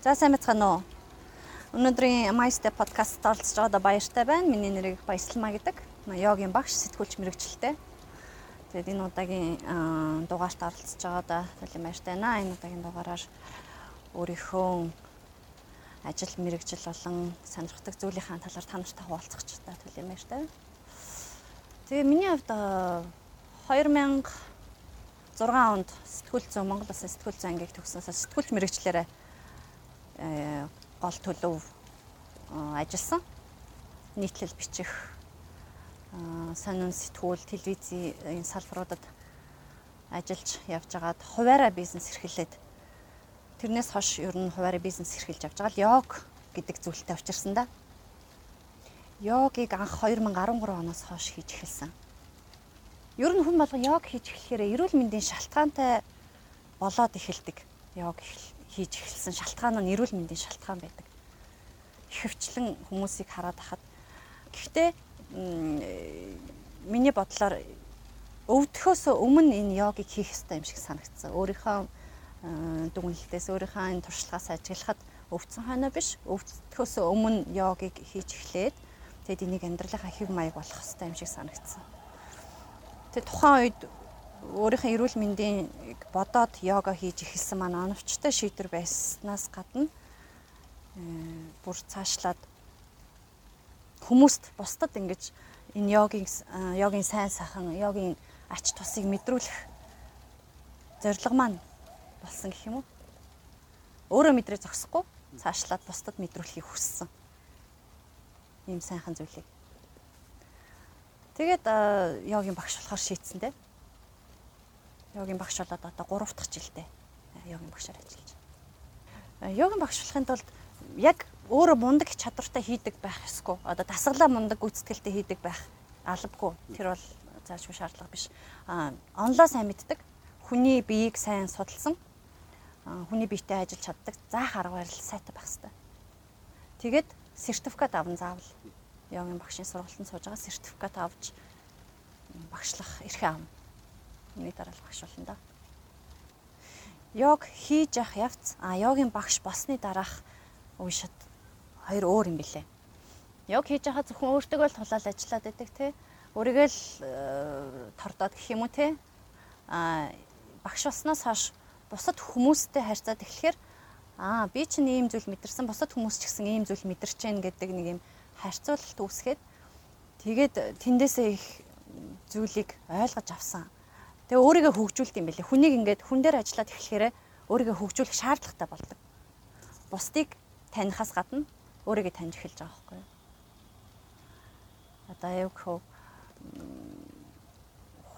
За сайн бацгаана уу. Өнөөдрийн Майстэ подкаст оролцож байгаадаа баяртай байна. Миний нэрийг Баясалма гэдэг. Йогийн багш, сэтгүүлч мэрэгчлээ. Тэгээд энэ удаагийн дугаарт оролцож байгаадаа төлөв баяртай байна. Энэ удаагийн дугаараар өөрийнхөө ажил мэрэгжил болон сонирхдаг зүйлийнхаа талаар та нартай хуваалцах ч та төлөв баяртай. Тэгээ миний хувьд 2006 онд сэтгүүл зүүн Монгол Улсын сэтгүүл зүүн ангийг төгснөөс сэтгүүлч мэрэгчлэрээ гол төлөв э, ажилласан. Нийтлэл бичих э, сонин сэтгүүл телевизийн салбаруудад ажиллаж явж байгаад хуваараа бизнес эрхлээд тэрнээс хойш ер нь хуваараа бизнес эрхэлж явж байгаа л йог гэдэг зүйлтэй учирсан да. Йогийг анх 2013 оноос хойш хийж эхэлсэн. Ер нь хүн болго йог хийж эхлэхээр эрүүл мэндийн шалтгаантай болоод эхэлдэг. Йог эхэл хийж эхэлсэн шалтгаан нь эрүүл мэндийн шалтгаан байдаг. Ихэвчлэн хүмүүсийг хараад хахад гэхдээ миний бодлоор өвдөхөөс өмнө энэ йогыг хийх ёстой юм шиг санагдсан. Өөрийнхөө дүнлэлтээс өөрийнхөө энэ туршлагаас ажиглахад өвдсөн хойноо биш өвдөхөөс өмнө йогыг хийж эхлээд тэгэд энийг амьдралынхаа хэв маяг болох ёстой юм шиг санагдсан. Тэгээ тухайн үед өөрийнхөө эрүүл мэндийн бодоод йога хийж эхэлсэн маань оновчтой шийдвэр байснаас гадна э, бүр цаашлаад хүмүүст бусдад ингэж энэ йогийн э, йогийн сайн сайхан йогийн ач тусыг мэдрүүлэх зорилго маань болсон гэх юм уу? Өөрөө мэдрээ зогсохгүй цаашлаад бусдад мэдрүүлэхийг хүссэн. Ийм сайхан зүйлийг. Тэгээд э, йогийн багш болохоор шийдсэн дээ йогийн багш болоод одоо 3 дахь жилдээ йогийн багшаар ажиллаж байна. Йогийн багш болохын тулд яг өөрөө мундаг чадвартай хийдэг байх ёсгүй. Одоо дасгалаа мундаг гүйцэтгэлтэй хийдэг байх албагүй. Тэр бол заашгүй шаардлага биш. Аа онлоо сайн мэддэг. Хүний биеийг сайн судалсан. Хүний биетэй ажиллаж чаддаг. Заах арга барил сайтай байх хэрэгтэй. Тэгээд сертификат аван заавал йогийн багшийн сургалтанд сууж байгаа сертификат авч багшлах эрхээ авна Миний дараалал багш болно да. Йог хийж явах явц а йогийн багш болсны дараах уушид хоёр өөр юм билэ. Йог хийж байхад зөвхөн өөртөө л тулаал ажиллаад байдаг те. Өөрийгөө л э, тордоод гэх юм уу те. А багш болсноос хойш бусад хүмүүстэй харьцаад эхлэхээр аа би чинь ийм зүйл мэдэрсэн бусад хүмүүс ч гэсэн ийм зүйл мэдэрч гэн гэдэг нэг юм харьцуулалт үүсгээд тэгээд тэндээсээ их зүйлийг ойлгож авсан. Тэгээ өөрийгөө хөгжүүлт юм билээ. Хүнийг ингээд хүн дээр ажиллаад эхлэхээр өөрийгөө хөгжүүлэх шаардлагатай болдог. Бусдыг танихаас гадна өөрийгөө таньж эхэлж байгаа байхгүй юу? Одоо яг хөө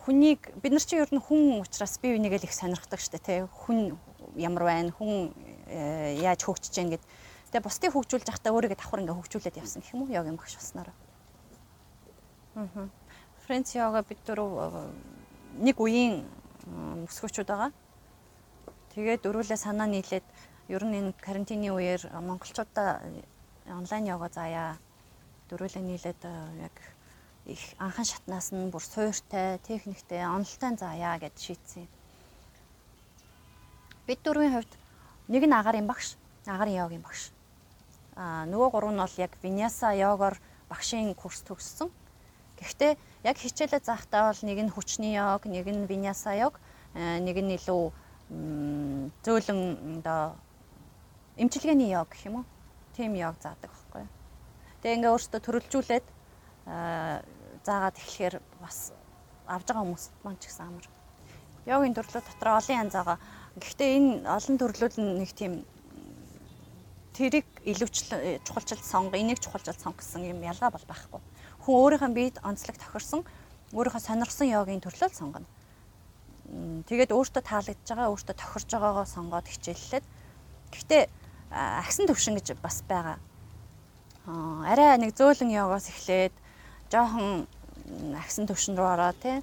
хүнийг бид нар чинь ер нь хүн учраас бие бинийгээ л их сонирхдаг дээ тий. Хүн ямар байна? Хүн э, яаж хөгжиж гэн гэд. Тэгээ бусдыг хөгжүүлж явахдаа өөрийгөө давхар ингээ хөгжүүлээд явсан гэх юм уу? Йогийн багш болсноор. Аа. Френц йога бид дөрөв нэг үеийн өсгөөчүүд байгаа. Тэгээд дөрүүлээ санаа нийлээд ер нь энэ карантины үеэр монголчуудаа онлайн йога заая. Дөрүүлээ нийлээд яг их анхан шатнаас нь бүр суйртай, техниктэй, онлолтой заая гэд шийдсэн. Бид дөрвийн хувьд нэг нь агарын багш, агарын йогийн багш. Аа нөгөө гурав нь бол яг виняса йогоор багшийн курс төгссөн. Гэхдээ яг хичээлээ заахтаа бол нэг нь хүчний йог, нэг нь виняса йог, э, нэг нь илүү зөөлөн одоо эмчилгээний йог гэх юм уу? Тим йог заадаг байхгүй. Тэгээ ингээ өөртөө төрөлжүүлээд э, заагаад эхлэхээр бас авж байгаа хүмүүс маань ч гэсэн амар. Йогийн төрлүүд дотор олон янз байгаа. Гэхдээ энэ олон төрлүүд нь нэг тийм тэрийг илүүчлэн чухалчилж сонго, энийг чухалчилж сонго гэсэн юм ялгаа бол байхгүй хүн өөрийнхөө биед онцлог тохирсон өөрийнхөө сонирхсан йогийн төрлөө сонгоно. Тэгээд өөртөө таалагдж байгаа, өөртөө тохирж байгаагаа сонгоод хичээллээд гэхдээ агсан төвшин гэж бас байгаа. Арай нэг зөөлөн йогоос эхлээд жоохон агсан төвшин рүү ороо тий.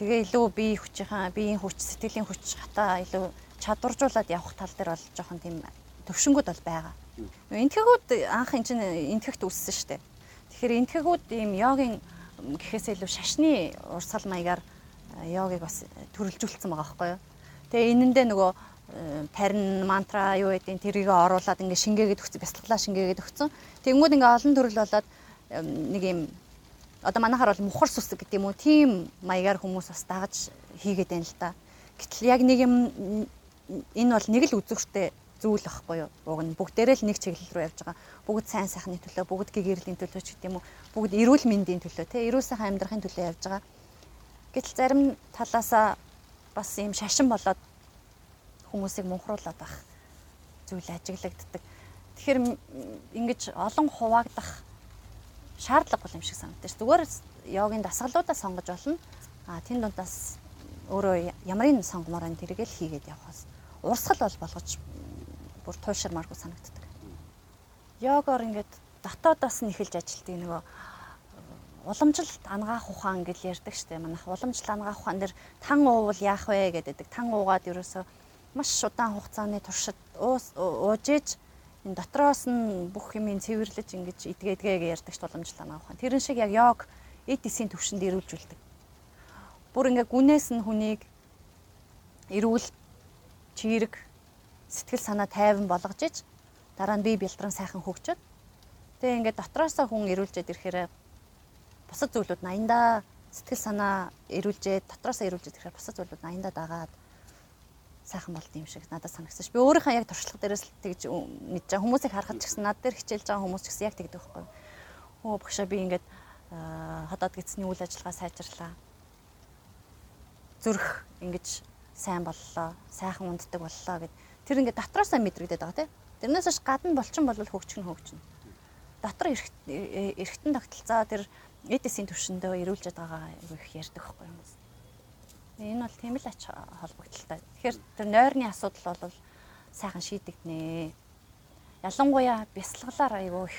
Тэгээ илүү бие хүчийнхаа биеийн хүч, сэтгэлийн хүч хата илүү чадваржуулаад явах тал дээр бол жоохон тийм төвшингүүд бол байгаа. Энтгэхүүд анх энэ чинь энтгэхт үссэн шүү дээ. Тэгэхээр энтгэгүүд ийм йогийн гэхээс илүү шашны урсгал маягаар йогыг бас төрөлжүүлсэн байгаа байхгүй юу. Тэгээ энэндээ нөгөө тарин мантра юу гэдэг тэрийг оруулаад ингээ шингээгээд өгсөн бясалгалаа шингээгээд өгсөн. Тэнгүүд ингээ олон төрөл болоод нэг юм одоо манайхаар бол мухар сүсэг гэдэг юм уу тийм маягаар хүмүүс бас дагаж хийгээд байна л да. Гэтэл яг нэг юм энэ бол нэг л үзүүртэй зүйл байхгүй юу? Уг нь бүгдээрээ л нэг чиглэл рүү явж байгаа. Бүгд сайн сайхны төлөө, бүгд гэгэрлийн төлөө ч гэдэг юм уу? Бүгд эрүүл мэндийн төлөө, тэ эрүүл сайхан амьдрахын төлөө явж байгаа. Гэтэл зарим талаасаа бас ийм шашин болоод хүмүүсийг мунхруулад байх зүйл ажиглагддаг. Тэгэхээр ингэж олон хуваагдах шаардлагагүй юм шиг санагдаж. Зүгээр йогийн дасгалуудаа сонгож болно. А тэн дундаас өөрөө ямарын сонгомоор энэ тэргээл хийгээд явахаас урсгал бол болгож бүр туйширмааргүй санагддаг. Йогоор ингээд дотоодоос нь эхэлж ажилтдаг нөгөө уламжлалт ангаах ухаан гэж ярьдаг штеп манайх уламжлалт ангаах ухаан дээр тан уувал яах вэ гэдэг. Тан уугаад ерөөсөө маш удаан хугацааны туршид ууж ээж энэ дотроос нь бүх юмыг цэвэрлэж ингэж идгээдгээ ярьдаг ч уламжлалт ангаах ухаан. Тэрэн шиг яг йог эд эсийн төвшөнд ирүүлжүүлдэг. Бүр ингээ гүнээс нь хүнийг эрүүл чирэг сэтгэл санаа тайван болгож иж дараа нь бие бэлтрэн сайхан хөгжөд тэгээ ингээд дотроосоо хүн эрүүлжээд ирэхээр бусад зүйлүүд 80-аа сэтгэл санаа эрүүлжээд дотроосоо эрүүлжээд ирэхээр бусад зүйлүүд 80-аа дагаад сайхан болд юм шиг надад санагсан ш. Би өөрийнхөө яг туршлага дээрээс л тэгж мэдж байгаа хүмүүсийг харахад ч гэсэн над дээр хичээлж байгаа хүмүүс ч гэсэн яг тэгдэг байхгүй. Хөө багшаа би ингээд ходоод гисний үйл ажиллагаа сайжрлаа. Зүрх ингэж сайн боллоо, сайхан унддаг боллоо гэд тэр ингээд дотроосоо мэдрэгдээд байгаа тийм. Тэрнээс ш гадна болчин бол хөгжих нь хөгжинэ. Дотор эргэтэн тогтолцоо тэр эдисийн төвшөндөө ирүүлжээд байгаа их ярьдаг байхгүй юм. Энэ бол тийм л ач холбогдолтой. Тэгэхээр тэр нойрны асуудал бол сайхан шийдэгднэ. Ялангуяа бясалгалаар айгүй их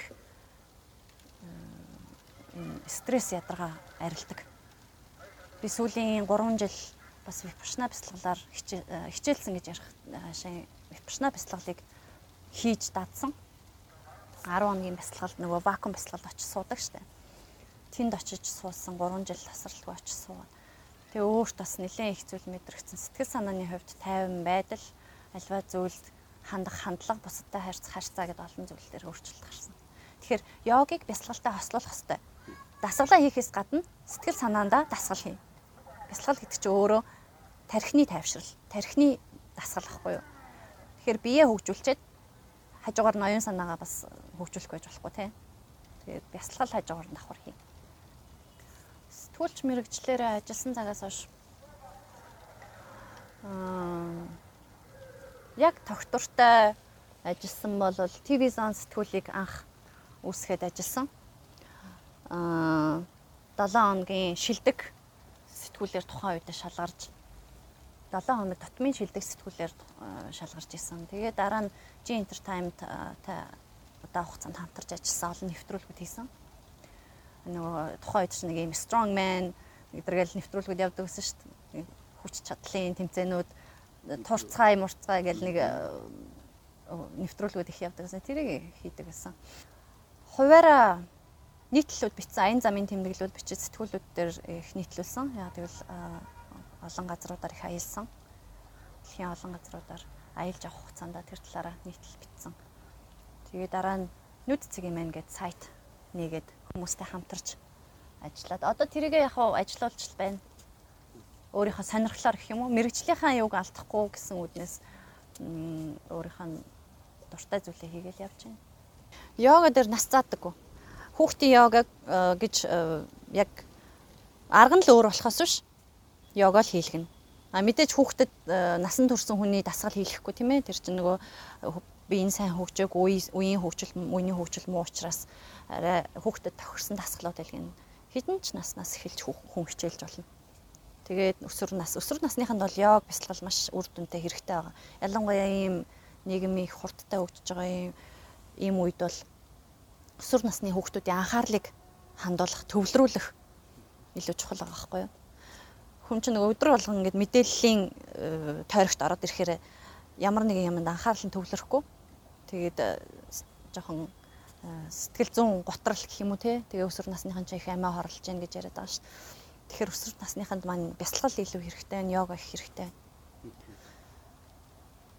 стресс ядаргаа арилдаг. Би сүүлийн 3 жил бас випашна бясалгалаар хичээлсэн гэж ярих шин випашна бясалгалыг хийж даадсан. 10 хоногийн бясалгалд нөгөө вакуум бясалгалд очиж суудаг штэ тэнд очиж суусан 3 жил тасралтгүй очиж суугаад тэгээ өөрт бас нэлээд их зүйл мэдрэгцэн сэтгэл санааны хувьд тайван байдал альва зүйлд хандах хандлага бусадтай харьцах харьцаа гэдээ олон зүйлээр өөрчлөлт гарсан. Тэгэхээр йогыг бясалгалтай хослуулах хэрэгтэй. Дасгалаа хийхээс гадна сэтгэл санаандаа дасгал хий. Бясалгал гэдэг чинь өөрөө тархины тайвшрал, тархины дасгал ахгүй юу? Тэгэхээр биеэ хөгжүүлчихэд хажуугаар нь оюун санаагаа бас хөгжүүлэх байж болохгүй тийм. Тэгээд бясалгал хажуугаар нь давхар хий сэтгүүлч мэрэгчлэрээ ажилласан цагаас хойш яг тогтвортой ажилласан бол ТV зон сэтгүүлийг анх үүсгээд ажилласан. Аа 7 хоногийн шилдэг сэтгүүлээр тухайн үед шалгарч 7 хоног дотмын шилдэг сэтгүүлээр шалгарч исэн. Тэгээ дараа нь G Entertainment та удаа хугацаанд хамтарч ажилласан олон нэвтрүүлгүүд хийсэн нөгөө тухайн үед ч нэг юм strong man гэдэргээл нэвтрүүлгүүд явдаг гэсэн шүү дээ. Хүч чадлын тэмцээнүүд турцгай мурцгай гэл нэг нэвтрүүлгүүд их явдаг гэсэн. Тэрийг хийдэг гэсэн. Хуваараа нийтлэлүүд бичсэн аян замын тэмдэглэлүүд бичиж сэтгүүлүүд дээр их нийтлүүлсэн. Яг тэгвэл олон газруудаар их аялсан. Дэлхийн олон газруудаар аялж авах хугацаанд тэр талаараа нийтлэл бичсэн. Тэгээ дараа нь нүд цэгийн мэн гэд сайт нэгээд хүмүүстэй хамтарч ажиллаад одоо тэрийг яг ажилуулж л байна. Өөрийнхөө сонирхлоор гэх юм уу мэрэгжлийнхаа юуг алдахгүй гэсэн үднээс өөрийнхөө дуртай зүйлээ хийгээл явж байна. Йога дээр нас заадаггүй. Хүүхдийн йога э, гэж э, яг арга нь л өөр болохоос биш йога л хийлгэнэ. А мэдээж хүүхдэд э, насан турсан хүний дасгал хийлгэхгүй тийм ээ. Тэр чинь нөгөө би энэ сайн хөгжөөг үеийн хөгжил үеийн хөгжил муу учраас арай хүүхдэд тохирсон дасгалууд илгэн хідэн ч наснаас эхэлж хүн хичээлж болно. Тэгээд өсвөр нас өсвөр насныханд бол йог бясалгал маш үр дүнтэй хэрэгтэй байгаа. Ялангуяа ийм нийгмийн хурдтай хөгжиж байгаа ийм ийм үед бол өсвөр насны хүүхдүүдийн анхаарлыг хандуулах, төвлөрүүлэх илүү чухал байгаа байхгүй юу? Хүн чинь өдөр болгон ингээд мэдээллийн э, тойрогт ороод ирэхээр ямар нэгэн юмд анхаарал нь төвлөрөхгүй. Тэгээд э, жоохон сэтгэл зүүн готрал гэх юм уу те тэгээ өсвөр насныхан ч их амиа хорлож гин гэж яриад байгаа шүү. Тэгэхээр өсвөр насныханд маань бясалгал илүү хэрэгтэй байна, йога их хэрэгтэй байна.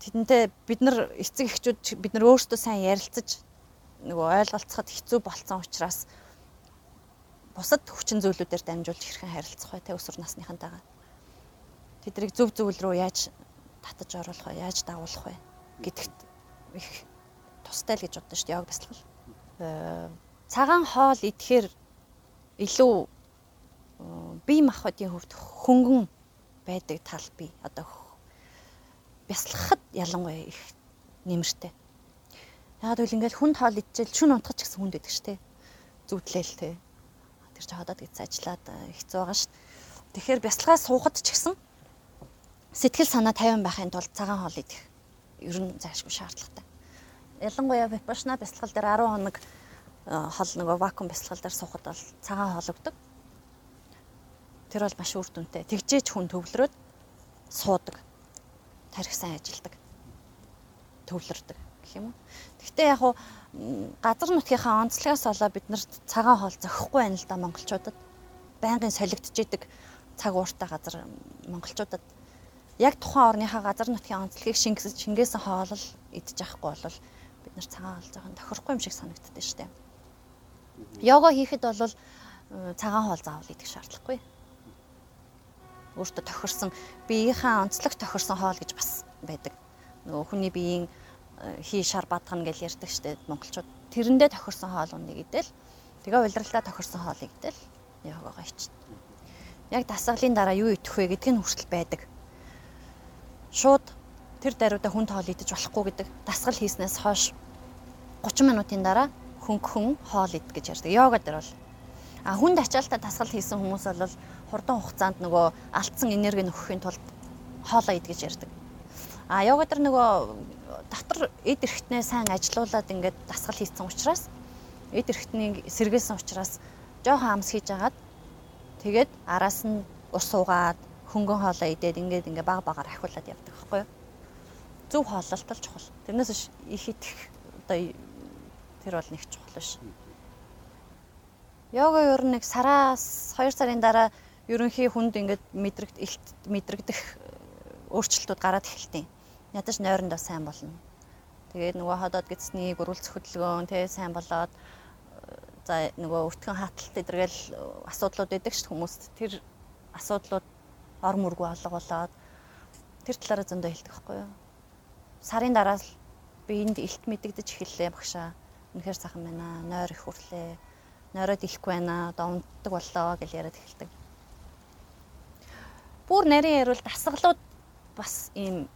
тэдэнтэй бид нар эцэг эхчүүд бид нар өөрсдөө сайн ярилцаж нөгөө ойлголцоход хэцүү болцсон учраас бусад хүчин зүйлүүдээр дамжуулж хэрхэн харилцах вэ те өсвөр насныхантайгаа. Тэдрийг зөв зөвл рүү яаж татаж оруулах вэ? Яаж дагуулах вэ? гэдэгт их тустай л гэж боддоо шүү дээ яг бясалгал. Э, цагаан хоол идэхээр илүү бие махбодын хөвд хөнгөн байдаг тал бий. Одоо бясалгахад ялангуяа их нэмэртэй. Яагаад гэвэл ингээд хүнд хоол идчихэл шүн унтах ч гэсэн хүнд шүү дээ. Зүудлээл те. Тэр чи ходоод гэж ажиллаад хэцүү байгаа шүү. Тэгэхээр бясалгаа суухад ч гэсэн сэтгэл санаа тайван байхын тулд цагаан хоол идэх ер нь заашгүй шаардлагатай. Ялангуяа випашна бясалгал дээр 10 хоног хол нөгөө вакуум бясалгал дээр суухад бол цагаан хоол өгдөг. Тэр бол маш үр дүнтэй. Тэгжээч хүн төвлөрөөд суудаг. Тарих сайн ажилдаг. Төвлөрдөг гэх юм уу. Гэхдээ яг уу газар нутгийнхаа онцлогоос олоо бид нарт цагаан хоол зохихгүй байна л да монголчуудад. Байнгын солигдож идэг цаг ууртай газар монголчуудад яг тухайн орныхаа газар нутгийн онцлогийг шингэсэн шингээсэн хоолол идэж авахгүй бол бид нар цагаан хоол жоохон тохирохгүй юм шиг санагддаг шүү дээ. Йога хийхэд бол цагаан хоол заавал идэх шаардлагагүй. Өөртөө тохирсон биеийнхээ онцлог тохирсон хоол гэж бас байдаг. Нөгөө хүний биеийн хий шар бадгана гэж ярьдаг штеп монголчууд. Тэрэндээ тохирсон хоол унийг идэл тэгээ улиралдаа тохирсон хоолыг идэл яваагаа ичнэ. Яг дасгалын дараа юу идэх вэ гэдг нь хүртэл байдаг. Шууд тэр даруйда хүн тоол идэж болохгүй гэдэг дасгал хийснээс хойш 30 минутын дараа хөнгөн хоол ид гэж ярьдаг. Йога дээр бол а хүнд ачаалтаа дасгал хийсэн хүмүүс бол хурдан хугацаанд нөгөө алдсан энерги нөхөхийн тулд хоолоо ид гэж ярьдаг. А йога дээр нөгөө дотор эд эрхтнээ сайн ажилуулад ингээд дасгал хийсэн учраас эд эрхтнийг сэргээсэн учраас жоохон амс хийж агаад тэгээд араас нь ус суугаад хөнгөн хоолоо идээд ингээд ингээ баг багаар ахиулаад явдаг байхгүй юу? Зөв хооллолт л чухал. Тэрнээс их идэх одоо тэр бол нэг чухал биш. Йога ер нь нэг сараас 2 сарын дараа ерөнхий хүнд ингээд мэдрэгд мэдрэгдэх өөрчлөлтүүд гараад эхэлтیں۔ ядаж нойрондоо сайн болно. Тэгээд нөгөө ходоод гисний гөрүүлц хөдөлгөөн тий сайн болоод за нөгөө өвтгөн хаталт эдэргээл асуудлууд байдаг ш хүмүүст тэр асуудлууд ор мөргөө алга болоод тэр талаараа зөндөө хэлдэг байхгүй юу. Сарын дараа л би энд илт мэдэгдэж эхэллээ багшаа. Үнэхээр сайхан байна. Нойр их хүрлээ. Нойроод ихгүй байна. Одоо унтдаг боллоо гэж яриад эхэлдэг. Бүр нарийн ярил дасгалууд бас ийм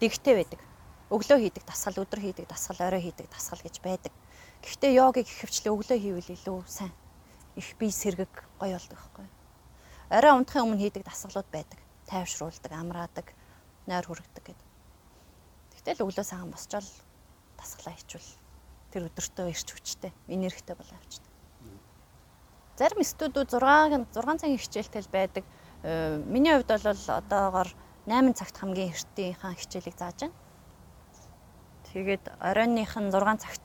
дэгтэй байдаг. Өглөө хийдэг дасгал, өдөр хийдэг дасгал, орой хийдэг дасгал гэж байдаг. Гэхдээ йогийг ихэвчлэн өглөө хийвэл илүү сайн. Их бие сэргэг гоё болдог байхгүй. Орой унтахын өмнө хийдэг дасгалууд байдаг. Тайвшруулдаг, амраадаг, нойр хүрэгдэг гэдэг. Тэгтэл өглөө цагаан босчоод дасгалаа хийчихвэл тэр өдөртөө ирч хүчтэй, энергитэй болоо явчихдаг. Зарим студиуд 6 6 цагийн хичээлтэй байдаг. Э, миний хувьд бол одоогоор 8 цагт хамгийн эртнийхэн хичээлийг зааж байна. Тэгээд оройных нь 6 цагт.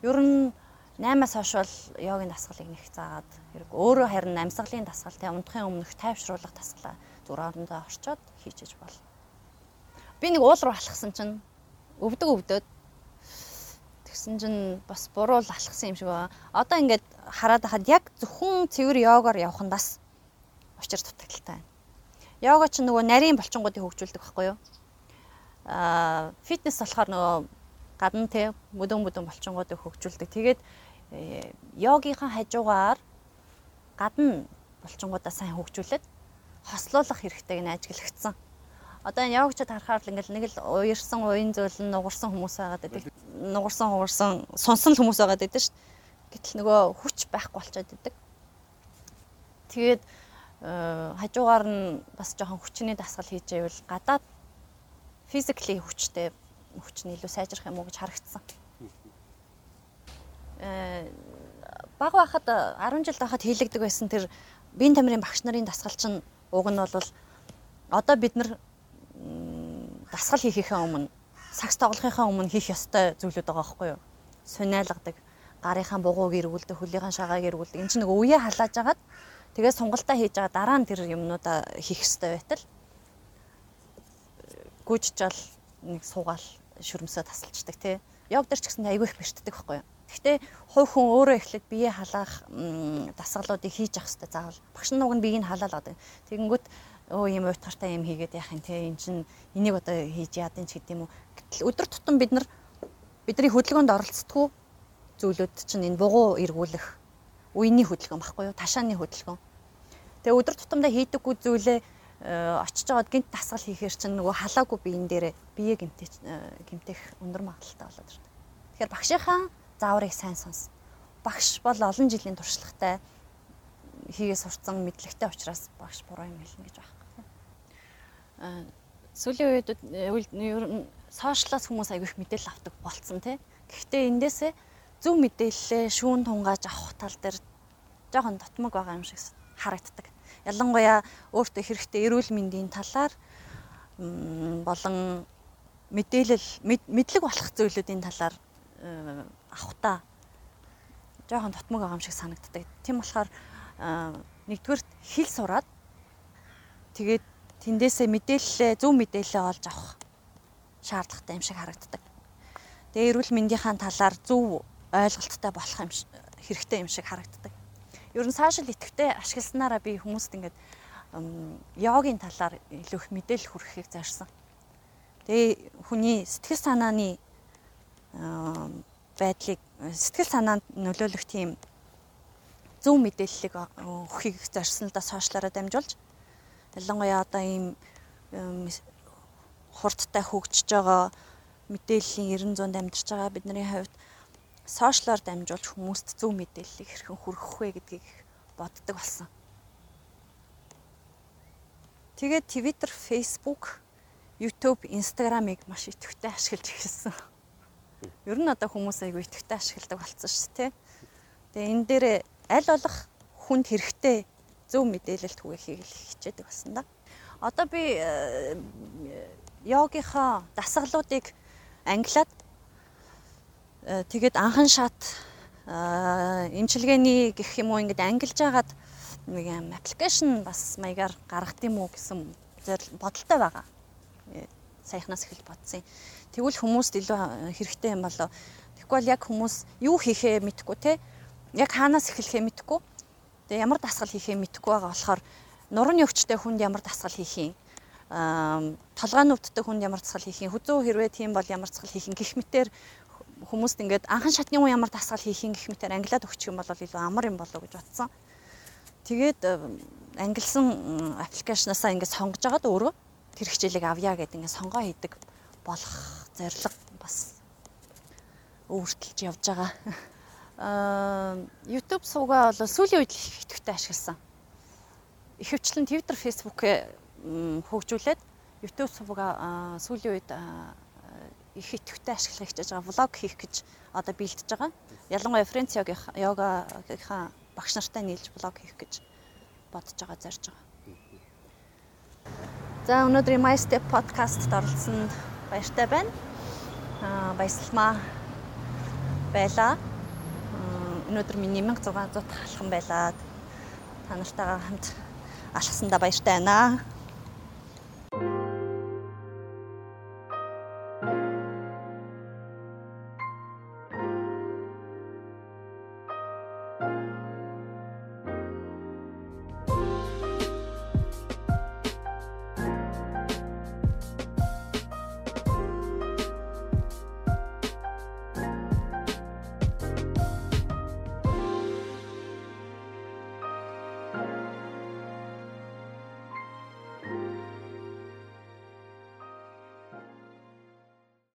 Ер нь 8-аас хойш бол йогийн дасгалыг нэг заагаад хэрэг өөрөө харин амьсгалын дасгал тэ унтахын өмнөх тайвшруулах дасгалаа зүгээр орондоо орчоод хийчихэж болно. Би нэг уул руу алхсан чинь өвдөг өвдөд тэгсэн чинь бас буруу алхсан юм шиг байна. Одоо ингээд хараад хахад яг зөвхөн цэвэр йогоор явхандаас учир дутагдaltaй байна. Йога ч нөгөө нарийн болчингуудыг хөгжүүлдэг байхгүй юу? Аа фитнес болохоор нөгөө гадна те мөдөн мөдөн болчингуудыг хөгжүүлдэг. Тэгээд э, йогийнхаа хажуугаар гадна болчингуудаа сайн хөгжүүлээд хослуулах хэрэгтэй гэнэ ажиглагдсан. Одоо энэ йогчд харахаар л ингээл нэг л уярсан уян зөөлн нугарсан хүмүүс байгаад байдаг. Нугарсан хугарсан сунсан л хүмүүс байгаад байдаг шүү дээ. Гэтэл нөгөө хүч байхгүй болчиход байдаг. Тэгээд хажуугаар нь бас жоохон хүчний дасгал хийж байвал гадаад физикли хүчтэй хүч нь илүү сайжрах юм уу гэж харагдсан. Э баг байхад 10 жил байхад хийлэгдэг байсан тэр биеийн тамирын багш нарын дасгал чинь уг нь бол одоо бид нар дасгал хийхийнхээ өмнө сакс тоглохынхаа өмнө хийх ёстой зүйлүүд байгаа байхгүй юу? Суниалгадаг, гарынхаа бугууг эргүүлдэг, хөлийнхаа шагааг эргүүлдэг. Энд чинь нэг үе халааж агаад Тэгээд сунгалтаа хийж байгаа дараа нь тэр юмнуудаа хийх хэрэгтэй байтал гүйжжал нэг суугаал шүрмсөө тасалчдаг тий. Йог дээр ч гэсэн айгүй их бэртдэг байхгүй юу? Гэхдээ хувь хүн өөрөө эхлээд бие халаах дасгалуудыг хийж явах хэрэгтэй заавал. Багш нуг нь биеийг халаалаад. Тэгэнгүүт өө ийм уйтгартай юм хийгээд яах юм те эн чин энийг одоо хийж яадын ч гэдэм үү. Гэтэл өдөр тутам бид нар бидний хөдөлгөөнд оролцдоггүй зүйлүүд чинь энэ бугуу эргүүлэх үений хөдөлгөөн баггүй юу? Ташааны хөдөлгөөн. Тэгээ өдөр тутамдаа хийдэггүй зүйлээ э, очиж жоод гинт дасгал хийхээр чинь нөгөө халаагүй биеин дээр бие гимтэх гимтэх өндөр магадлалтай болоод ирдэг. Тэгэхээр багшийнхаа зааврыг сайн сонс. Багш бол олон жилийн туршлагатай хийгээ сурцсан мэдлэгтэй учраас багш буруу юм хэлнэ гэж байна. Аа сүүлийн үед сошиалаас хүмүүс аягүй их мэдээлэл авдаг болцсон тий. Гэхдээ эндээсээ зөв мэдээлэлээ шүүн тунгааж авах тал дээр жоохон дотмог байгаа юм шиг харагддаг. Ялангуяа өөртөө хэрэгтэй эрүүл мэндийн талаар болон мэдээлэл мэдлэг болох зүйлүүдийн талаар э, авахта жоохон дотмог байгаа юм шиг санагддаг. Тийм болохоор нэгдүгээр хэл сураад тэгээд тэндээсээ мэдээлэлээ зөв мэдээлэлээ олж авах шаардлагатай юм шиг харагддаг. Тэгээ эрүүл мэндийн талаар зөв ойлголттой болох юм хэрэгтэй юм шиг харагддаг. Ер нь сошиал идэвхтэй ашигласнараа би хүмүүст ингээд йогийн талаар илүү их мэдээлэл хүргэхийг зорьсон. Тэгээ хүний сэтгэл санааны байдлыг сэтгэл санаанд нөлөөлөх тийм зөв мэдээллийг өгөхийг зорьсон л да сошиалаараа дамжуулж ялангуяа одоо ийм хурдтай хөгжиж байгаа мэдээллийн 90 100-д амьдарч байгаа бидний хувьд сошиалоор дамжуулж хүмүүст зөв мэдээллийг хэрхэн хүргэх вэ гэдгийг боддог болсон. Тэгээд Twitter, Facebook, YouTube, Instagram-ыг маш идэвхтэй ашиглаж эхэлсэн. Ер нь одоо хүмүүс айгүй идэвхтэй ашигладаг болсон шүү дээ. Тэгээ энэ дээр аль болох хүнд хэрэгтэй зөв мэдээлэлт түгээхийг хичээдэг болсон да. Одоо би э, йогийнхаа дасгалуудыг англиад Э, тэгээд анхан шат эмчилгээний гэх юм уу ингээд ангилж агаад нэг юм аппликейшн бас маягаар гаргах юм уу гэсэн бодолтой байгаа. Э, саяхнаас эхэлж бодсон. Тэгвэл хүмүүст илүү хэрэгтэй юм болоо. Бол яг хүмүүс юу хийхээ мэдэхгүй те. Яг хаанаас эхлэхээ мэдэхгүй. Тэгээ ямар дасгал хийхээ мэдэхгүй байгаа болохоор нурууны өвчтэй хүнд ямар дасгал хийх юм толгойн өвддөг хүнд ямар дасгал хийх юм хүзүү хэрвээ тийм бол ямар дасгал хийх юм гэх мэтэр хүмүүст ингээд анхан шатны үе ямар дасгал хийх юм гэх мэтээр англиад өгчих юм бол илүү амар юм болоо гэж бодсон. Тэгээд э, ангилсан аппликейшнаасаа ингээд сонгож агаад өөрөө тэр хичээлийг авъя гэдэг ингээд сонгоо хийдэг болох зорилго бас өөртөлж явж байгаа. Аа YouTube суугаа бол сүүлийн үед их идэвхтэй ашигласан. Ихэвчлэн Twitter, Facebook-ээ хөгжүүлээд YouTube суугаа сүүлийн үед их идэвхтэй ашиглах гэж байгаа влог хийх гэж одоо бэлдэж байгаа. Ялангуяа Френц йогийнхаа багш нартай нийлж влог хийх гэж бодож байгаа зорж байгаа. За өнөөдрийн My Step podcast-д оролцсонд баяртай байна. Аа баясалмаа байла. Өнөөдөр миний 1600 дахь алхам байлаа. Та нартайгаа хамт алхсандаа баяртай байна.